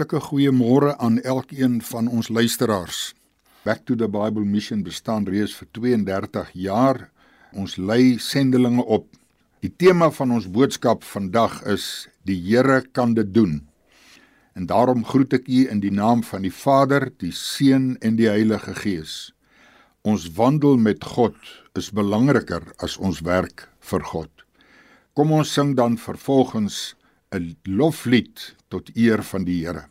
Hartlike goeiemôre aan elkeen van ons luisteraars. Back to the Bible Mission bestaan reeds vir 32 jaar. Ons lei sendelinge op. Die tema van ons boodskap vandag is die Here kan dit doen. En daarom groet ek u in die naam van die Vader, die Seun en die Heilige Gees. Ons wandel met God is belangriker as ons werk vir God. Kom ons sing dan vervolgens 'n loflied tot eer van die Here.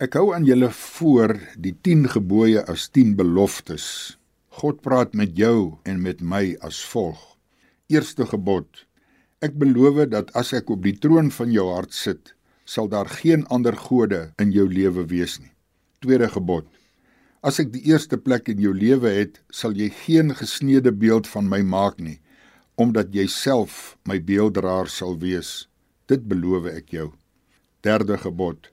Ek hou aan julle voor die 10 gebooie as 10 beloftes. God praat met jou en met my as volg. Eerste gebod: Ek beloof dat as ek op die troon van jou hart sit, sal daar geen ander gode in jou lewe wees nie. Tweede gebod: As ek die eerste plek in jou lewe het, sal jy geen gesneede beeld van my maak nie, omdat jy self my beelddraer sal wees. Dit beloof ek jou. Derde gebod: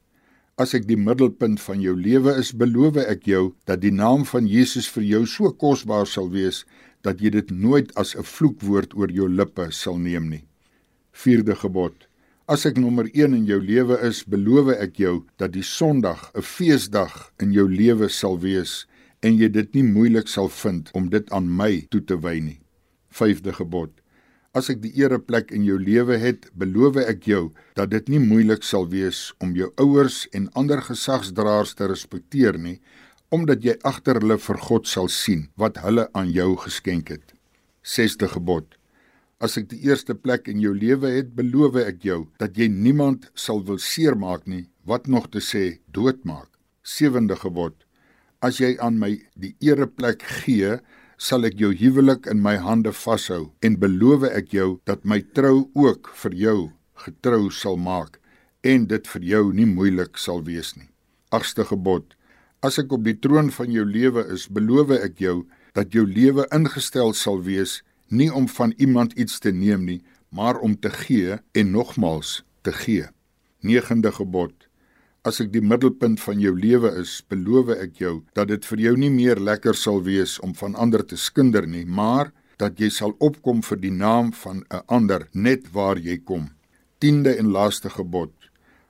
As ek die middelpunt van jou lewe is, beloof ek jou dat die naam van Jesus vir jou so kosbaar sal wees dat jy dit nooit as 'n vloekwoord oor jou lippe sal neem nie. Vierde gebod. As ek nommer 1 in jou lewe is, beloof ek jou dat die Sondag 'n feesdag in jou lewe sal wees en jy dit nie moeilik sal vind om dit aan my toe te wy nie. Vyfde gebod. As ek die ereplek in jou lewe het, beloof ek jou dat dit nie moeilik sal wees om jou ouers en ander gesagsdraers te respekteer nie, omdat jy agter hulle vir God sal sien wat hulle aan jou geskenk het. 6ste gebod. As ek die eerste plek in jou lewe het, beloof ek jou dat jy niemand sal wil seermaak nie, wat nog te sê doodmaak. 7de gebod. As jy aan my die ereplek gee, sal ek jou huwelik in my hande vashou en beloof ek jou dat my trou ook vir jou getrou sal maak en dit vir jou nie moeilik sal wees nie. Agste gebod: As ek op die troon van jou lewe is, beloof ek jou dat jou lewe ingestel sal wees nie om van iemand iets te neem nie, maar om te gee en nogmals te gee. Negende gebod: As ek die middelpunt van jou lewe is, beloof ek jou dat dit vir jou nie meer lekker sal wees om van ander te skinder nie, maar dat jy sal opkom vir die naam van 'n ander net waar jy kom. 10de en laaste gebod.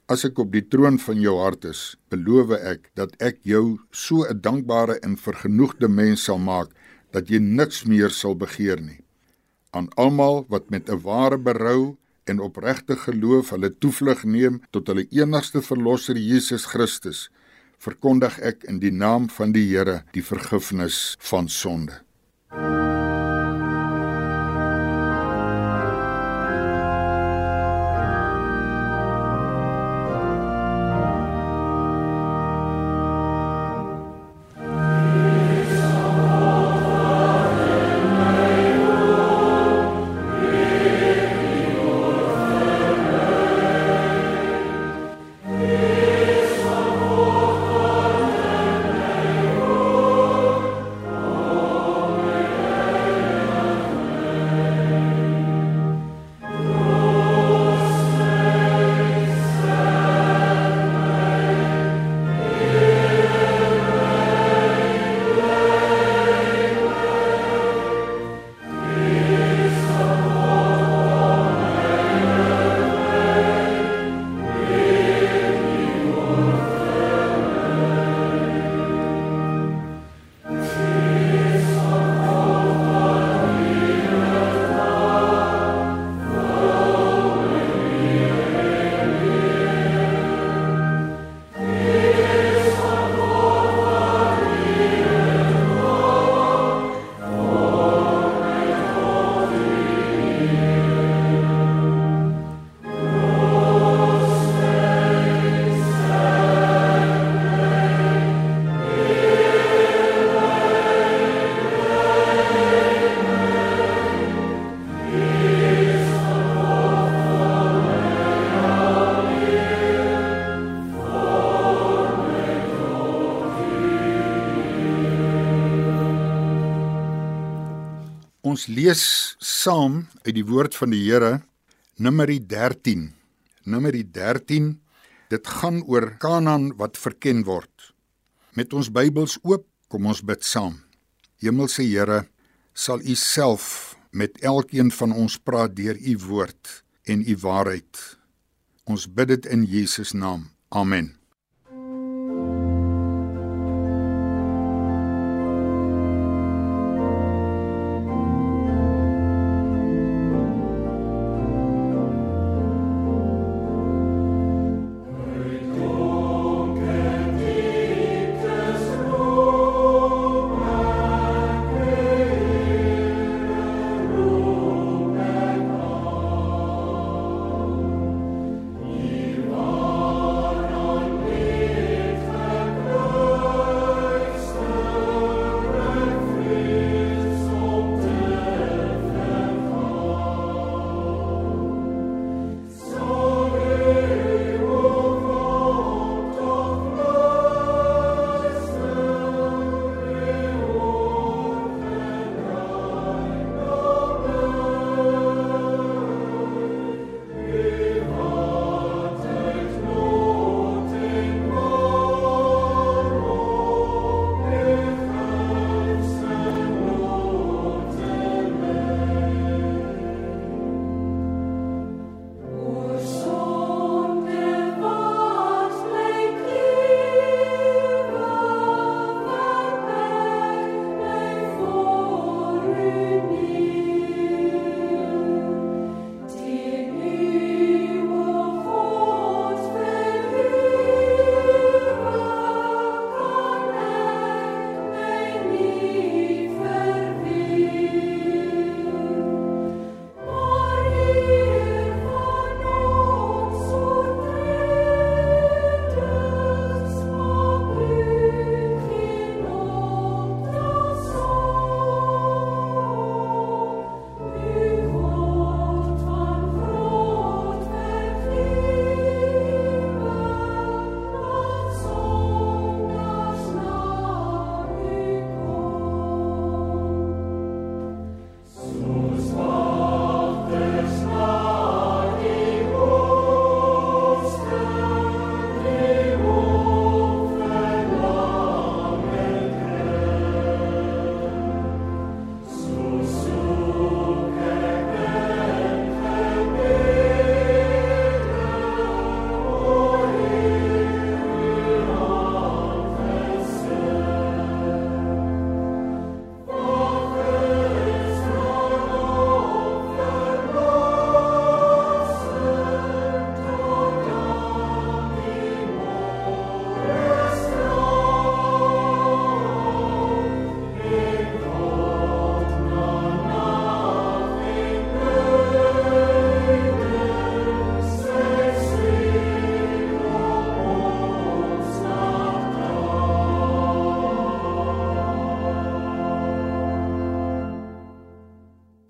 As ek op die troon van jou hart is, beloof ek dat ek jou so 'n dankbare en vergenoegde mens sal maak dat jy niks meer sal begeer nie. Aan almal wat met 'n ware berou en opregte geloof hulle toevlug neem tot hulle enigste verlosser Jesus Christus, verkondig ek in die naam van die Here die vergifnis van sonde. Saam uit die woord van die Here Numeri 13. Numeri 13. Dit gaan oor Kanaan wat verken word. Met ons Bybels oop, kom ons bid saam. Hemelse Here, sal U self met elkeen van ons praat deur U woord en U waarheid. Ons bid dit in Jesus naam. Amen.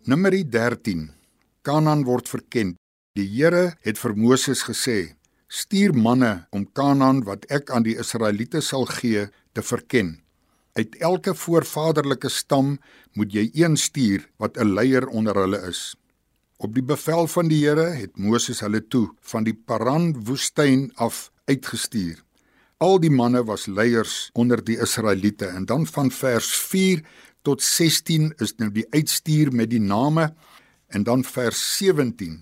Numeri 13. Kanaan word verken. Die Here het vir Moses gesê: "Stuur manne om Kanaan wat ek aan die Israeliete sal gee, te verken. Uit elke voorvaderlike stam moet jy een stuur wat 'n leier onder hulle is." Op die bevel van die Here het Moses hulle toe van die Paran woestyn af uitgestuur. Al die manne was leiers onder die Israeliete en dan van vers tot 16 is nou die uitstuur met die name en dan vers 17.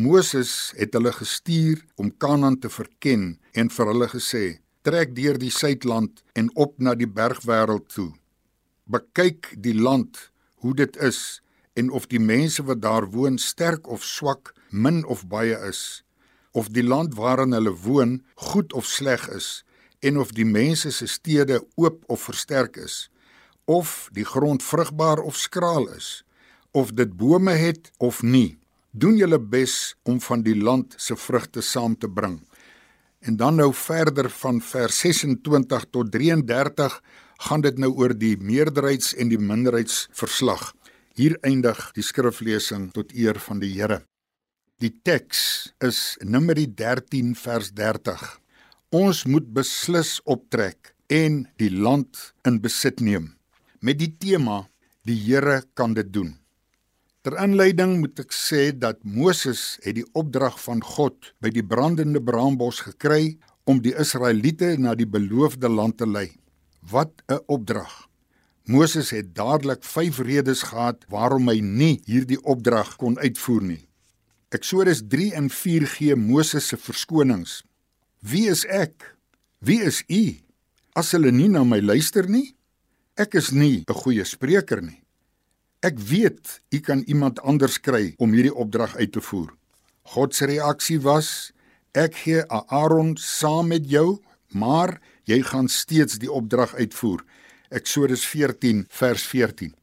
Moses het hulle gestuur om Kanaan te verken en vir hulle gesê: "Trek deur die suidland en op na die bergwêreld toe. Bekyk die land, hoe dit is en of die mense wat daar woon sterk of swak, min of baie is, of die land waarin hulle woon goed of sleg is." en of die mense se stede oop of versterk is of die grond vrugbaar of skraal is, of dit bome het of nie. Doen julle bes om van die land se vrugte saam te bring. En dan nou verder van vers 26 tot 33 gaan dit nou oor die meerderheids en die minderheidsverslag. Hier eindig die skriflesing tot eer van die Here. Die teks is Numeri 13 vers 30. Ons moet beslis optrek en die land in besit neem met die tema die Here kan dit doen. Ter inleiding moet ek sê dat Moses het die opdrag van God by die brandende braambos gekry om die Israeliete na die beloofde land te lei. Wat 'n opdrag. Moses het dadelik 5 redes gehad waarom hy nie hierdie opdrag kon uitvoer nie. Eksodus 3 en 4 gee Moses se verskonings. Wie is ek? Wie is u? As hulle nie na my luister nie, ek is nie 'n goeie spreker nie. Ek weet u kan iemand anders kry om hierdie opdrag uit te voer. God se reaksie was: Ek gee Aaron saam met jou, maar jy gaan steeds die opdrag uitvoer. Eksodus 14 vers 14.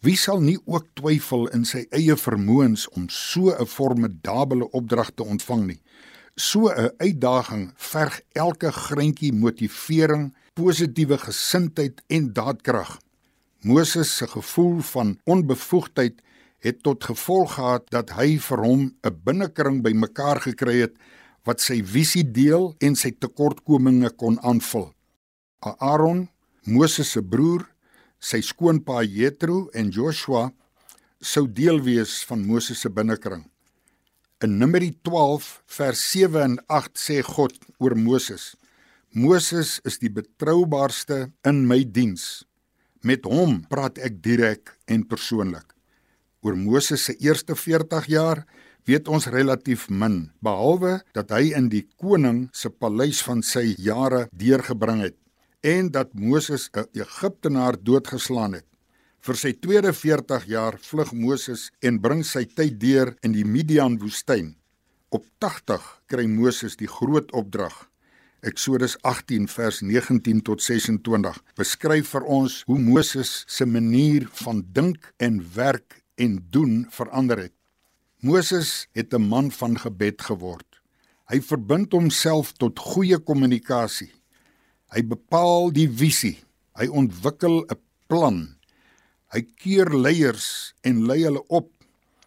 Wie sal nie ook twyfel in sy eie vermoëns om so 'n formidable opdrag te ontvang nie? So 'n uitdaging verg elke greintjie motivering, positiewe gesindheid en daadkrag. Moses se gevoel van onbevoegdheid het tot gevolg gehad dat hy vir hom 'n binnekring bymekaar gekry het wat sy visie deel en sy tekortkominge kon aanvul. Aaron, Moses se broer, sy skoonpa Jethro en Joshua sou deel wees van Moses se binnekring. In Numeri 12 vers 7 en 8 sê God oor Moses: Moses is die betroubaarste in my diens. Met hom praat ek direk en persoonlik. Oor Moses se eerste 40 jaar weet ons relatief min, behalwe dat hy in die koning se paleis van sy jare deurgebring het en dat Moses 'n Egiptenaar doodgeslaan het. Vir sy tweede 40 jaar vlug Moses en bring sy tyd deur in die Midian woestyn. Op 80 kry Moses die groot opdrag. Eksodus 18 vers 19 tot 26 beskryf vir ons hoe Moses se manier van dink en werk en doen verander het. Moses het 'n man van gebed geword. Hy verbind homself tot goeie kommunikasie. Hy bepaal die visie. Hy ontwikkel 'n plan. Hy keer leiers en lei hulle op.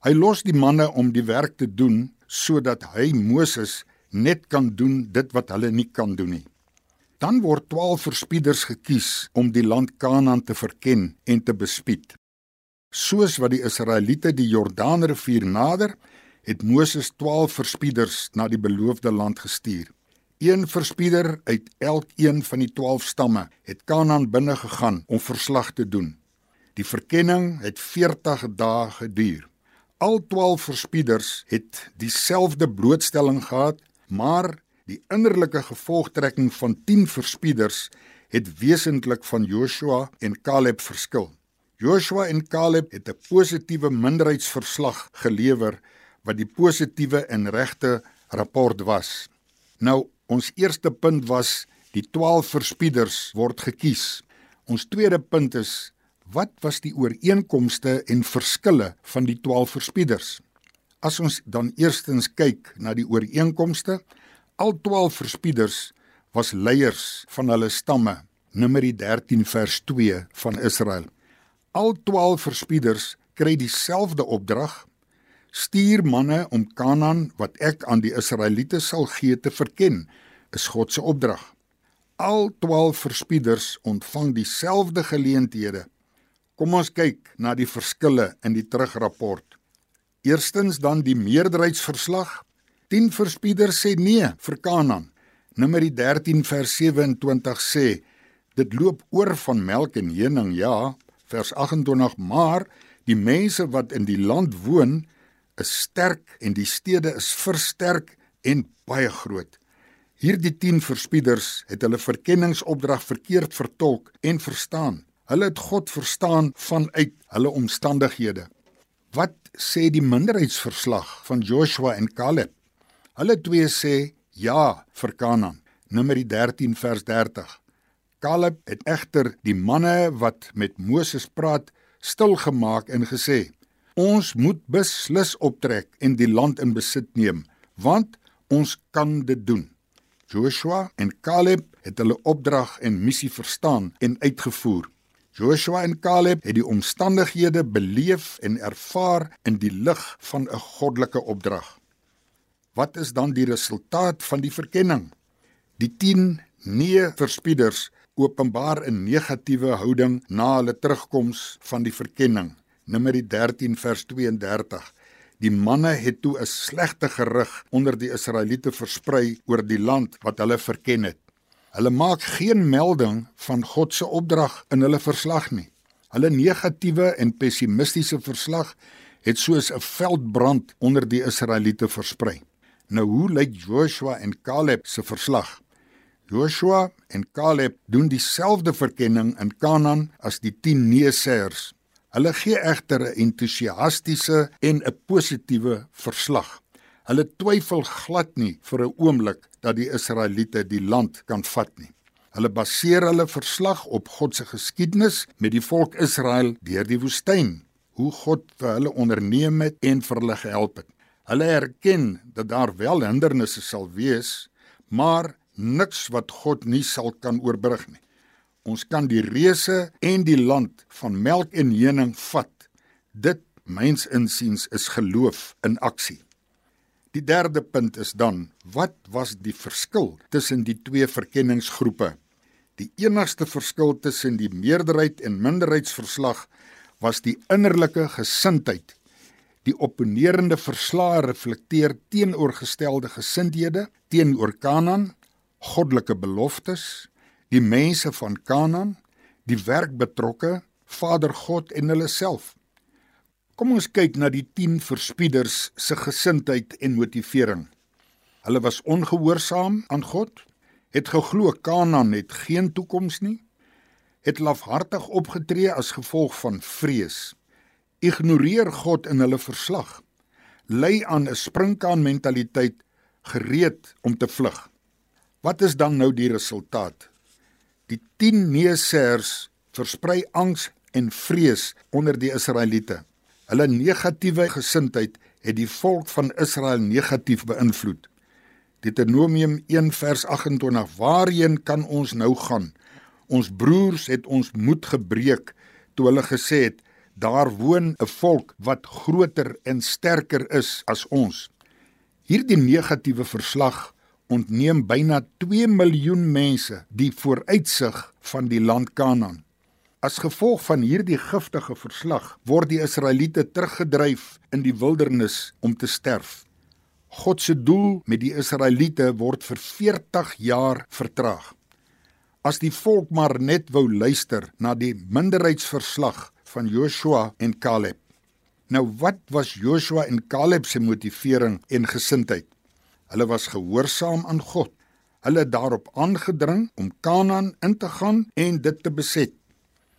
Hy los die manne om die werk te doen sodat hy Moses net kan doen dit wat hulle nie kan doen nie. Dan word 12 verspieders gekies om die land Kanaan te verken en te bespied. Soos wat die Israeliete die Jordaanrivier nader, het Moses 12 verspieders na die beloofde land gestuur. Een verspieder uit elkeen van die 12 stamme het Kanaan binne gegaan om verslag te doen. Die verkenning het 40 dae geduur. Al 12 verspieders het dieselfde blootstelling gehad, maar die innerlike gevolgtrekking van 10 verspieders het wesentlik van Joshua en Caleb verskil. Joshua en Caleb het 'n positiewe minderheidsverslag gelewer wat die positiewe en regte rapport was. Nou Ons eerste punt was die 12 verspieders word gekies. Ons tweede punt is wat was die ooreenkomste en verskille van die 12 verspieders? As ons dan eerstens kyk na die ooreenkomste, al 12 verspieders was leiers van hulle stamme, Numeri 13 vers 2 van Israel. Al 12 verspieders kry dieselfde opdrag Stuur manne om Kanaan wat ek aan die Israeliete sal gee te verken, is God se opdrag. Al 12 verspieders ontvang dieselfde geleenthede. Kom ons kyk na die verskille in die terugrapport. Eerstens dan die meerderheidsverslag. 10 verspieders sê nee vir Kanaan. Numeri 13 vers 27 sê dit loop oor van melk en honing, ja, vers 28, maar die mense wat in die land woon is sterk en die stede is versterk en baie groot. Hierdie 10 verspieders het hulle verkenningsopdrag verkeerd vertolk en verstaan. Hulle het God verstaan vanuit hulle omstandighede. Wat sê die minderheidsverslag van Joshua en Caleb? Hulle twee sê ja vir Kanaan. Numeri 13 vers 30. Caleb het egter die manne wat met Moses praat stil gemaak en gesê: Ons moet beslis optrek en die land in besit neem, want ons kan dit doen. Joshua en Caleb het hulle opdrag en missie verstaan en uitgevoer. Joshua en Caleb het die omstandighede beleef en ervaar in die lig van 'n goddelike opdrag. Wat is dan die resultaat van die verkenning? Die 10 nee verspieders openbaar 'n negatiewe houding na hulle terugkoms van die verkenning. Numeri 13 vers 32. Die manne het toe 'n slegte gerug onder die Israeliete versprei oor die land wat hulle verken het. Hulle maak geen melding van God se opdrag in hulle verslag nie. Hulle negatiewe en pessimistiese verslag het soos 'n veldbrand onder die Israeliete versprei. Nou hoe lyk Joshua en Caleb se verslag? Joshua en Caleb doen dieselfde verkenning in Kanaan as die 10 neeseers. Hulle gee egter 'n entoesiastiese en 'n positiewe verslag. Hulle twyfel glad nie vir 'n oomblik dat die Israeliete die land kan vat nie. Hulle baseer hulle verslag op God se geskiedenis met die volk Israel deur die woestyn, hoe God vir hulle onderneem het en vir hulle gehelp het. Hulle erken dat daar wel hindernisse sal wees, maar niks wat God nie sal kan oorbrug nie. Ons kan die reëse en die land van melk en honing vat. Dit myns insiens is geloof in aksie. Die derde punt is dan, wat was die verskil tussen die twee verkenningsgroepe? Die enigste verskil tussen die meerderheid en minderheidsverslag was die innerlike gesindheid. Die opponerende verslae reflekteer teenoorgestelde gesindhede teenoor Kanaan, goddelike beloftes, die mense van Kanaan, die werkbetrokke, Vader God en hulle self. Kom ons kyk na die 10 verspieders se gesindheid en motivering. Hulle was ongehoorsaam aan God, het geglo Kanaan het geen toekoms nie, het lafhartig opgetree as gevolg van vrees, ignoreer God in hulle verslag, lei aan 'n springkaan mentaliteit gereed om te vlug. Wat is dan nou die resultaat? Die 10 neeseers versprei angs en vrees onder die Israeliete. Hulle negatiewe gesindheid het die volk van Israel negatief beïnvloed. Deuteronomium 1 vers 28 Waarheen kan ons nou gaan? Ons broers het ons moed gebreek toe hulle gesê het daar woon 'n volk wat groter en sterker is as ons. Hierdie negatiewe verslag ontneem byna 2 miljoen mense die vooruitsig van die land Kanaan. As gevolg van hierdie giftige verslag word die Israeliete teruggedryf in die wildernis om te sterf. God se doel met die Israeliete word vir 40 jaar vertraag. As die volk maar net wou luister na die minderheidsverslag van Joshua en Caleb. Nou wat was Joshua en Caleb se motivering en gesindheid? Hulle was gehoorsaam aan God. Hulle het daarop aangedring om Kanaan in te gaan en dit te beset.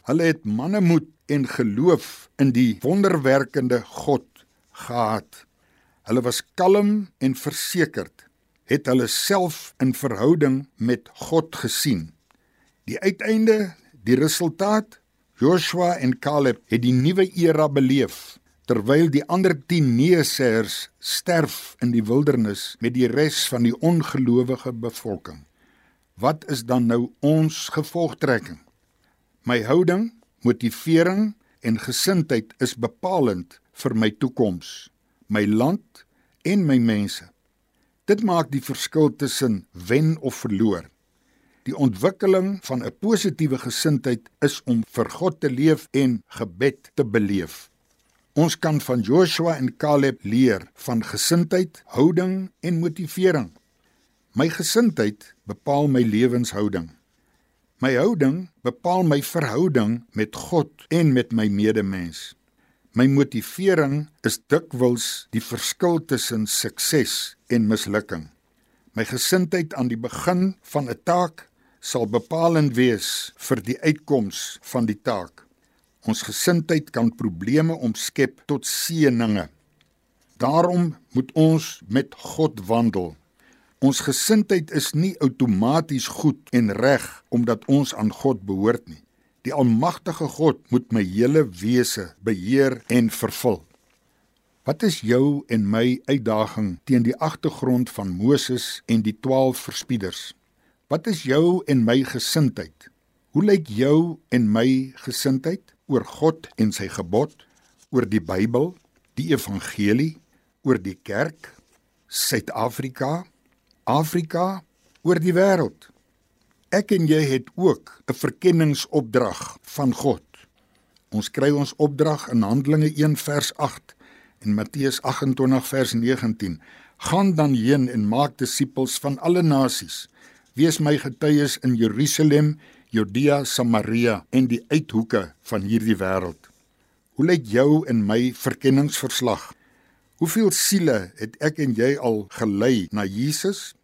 Hulle het mannemoed en geloof in die wonderwerkende God gehad. Hulle was kalm en versekerd, het hulle self in verhouding met God gesien. Die uiteinde, die resultaat, Joshua en Caleb het die nuwe era beleef terwyl die ander 10 neeseers sterf in die wildernis met die res van die ongelowige bevolking. Wat is dan nou ons gevolgtrekking? My houding, motivering en gesindheid is bepalend vir my toekoms my land en my mense. Dit maak die verskil tussen wen of verloor. Die ontwikkeling van 'n positiewe gesindheid is om vir God te leef en gebed te beleef. Ons kan van Joshua en Caleb leer van gesindheid, houding en motivering. My gesindheid bepaal my lewenshouding. My houding bepaal my verhouding met God en met my medemens. My motivering is dikwels die verskil tussen sukses en mislukking. My gesindheid aan die begin van 'n taak sal bepalend wees vir die uitkoms van die taak. Ons gesindheid kan probleme omskep tot seëninge. Daarom moet ons met God wandel. Ons gesindheid is nie outomaties goed en reg omdat ons aan God behoort nie. Die almagtige God moet my hele wese beheer en vervul. Wat is jou en my uitdaging teen die agtergrond van Moses en die 12 verspieders? Wat is jou en my gesindheid? Hoe lyk jou en my gesindheid oor God en sy gebod, oor die Bybel, die evangelie, oor die kerk, Suid-Afrika, Afrika, oor die wêreld? Ek en jy het ook 'n verkenningsopdrag van God. Ons kry ons opdrag in Handelinge 1 vers 8 en Matteus 28 vers 19. Gaan dan heen en maak disippels van alle nasies. Wees my getuies in Jerusalem, Judea, Samaria en die uithoeke van hierdie wêreld. Hoe lyk jou en my verkenningsverslag? Hoeveel siele het ek en jy al gelei na Jesus?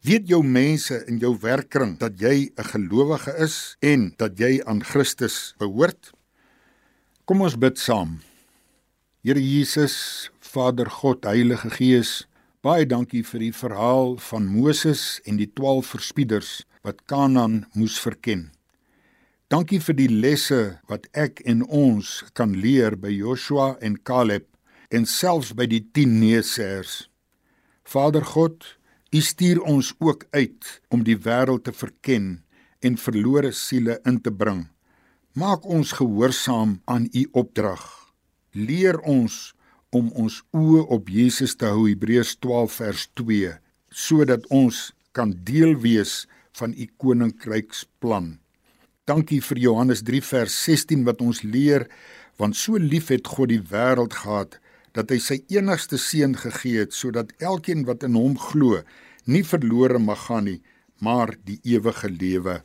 Weet jou mense in jou werkkring dat jy 'n gelowige is en dat jy aan Christus behoort? Kom ons bid saam. Here Jesus, Vader God, Heilige Gees, baie dankie vir die verhaal van Moses en die 12 verspieders wat Kanaan moes verken. Dankie vir die lesse wat ek en ons kan leer by Joshua en Caleb en selfs by die 10 neeseers. Vader God, U stuur ons ook uit om die wêreld te verken en verlore siele in te bring. Maak ons gehoorsaam aan u opdrag. Leer ons om ons oë op Jesus te hou Hebreërs 12 vers 2 sodat ons kan deel wees van u koninkryksplan. Dankie vir Johannes 3 vers 16 wat ons leer want so lief het God die wêreld gehad dat hy sy enigste seun gegee het sodat elkeen wat in hom glo nie verlore mag gaan nie, maar die ewige lewe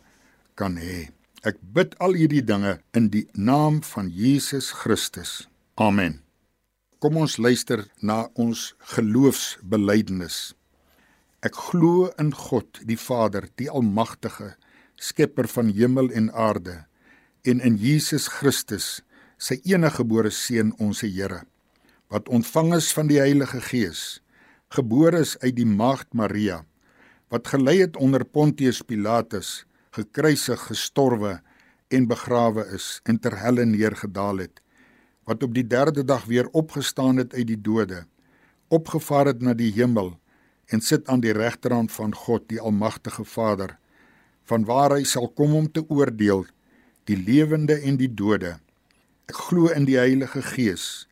kan hê. Ek bid al hierdie dinge in die naam van Jesus Christus. Amen. Kom ons luister na ons geloofsbelijdenis. Ek glo in God, die Vader, die almagtige, skepper van hemel en aarde, en in Jesus Christus, sy enige gebore seun, ons Here wat ontvang is van die Heilige Gees, gebore is uit die maagd Maria, wat gelei het onder Pontius Pilatus, gekruisig, gestorwe en begrawe is en ter helle neergedaal het, wat op die 3de dag weer opgestaan het uit die dode, opgevaar het na die hemel en sit aan die regterhand van God, die almagtige Vader, vanwaar hy sal kom om te oordeel die lewende en die dode. Ek glo in die Heilige Gees,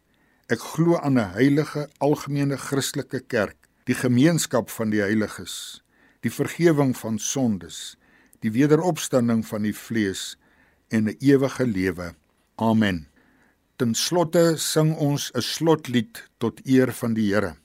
Ek glo aan 'n heilige algemene Christelike kerk, die gemeenskap van die heiliges, die vergifnis van sondes, die wederopstanding van die vlees en 'n ewige lewe. Amen. Ten slotte sing ons 'n slotlied tot eer van die Here.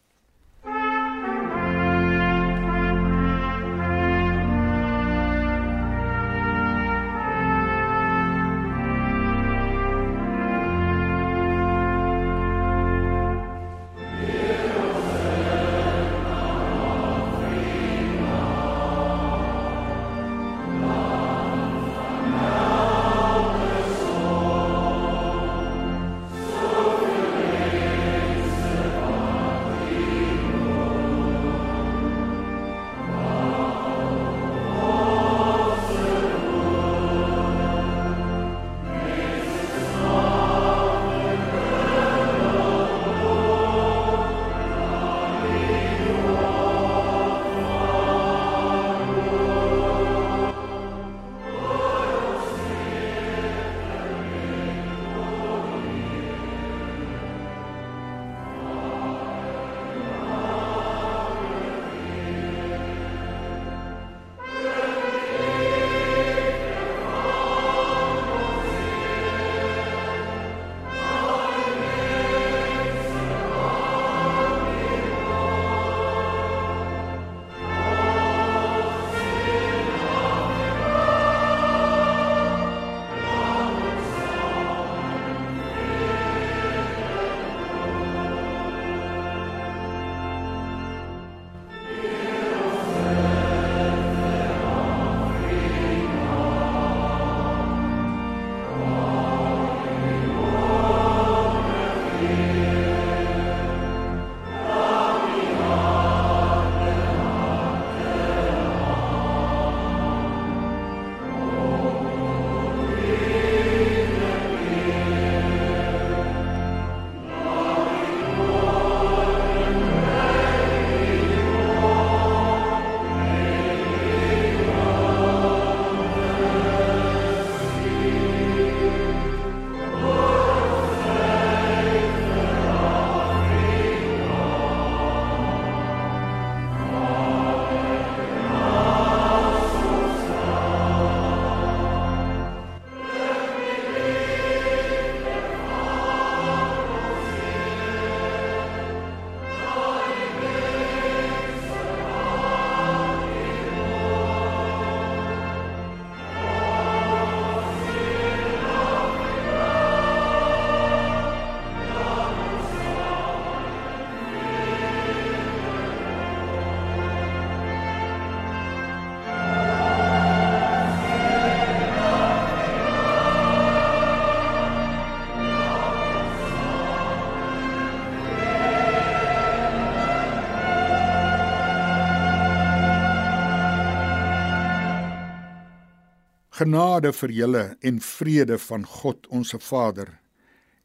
Genade vir julle en vrede van God ons Vader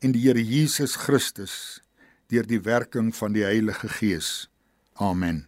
en die Here Jesus Christus deur die werking van die Heilige Gees. Amen.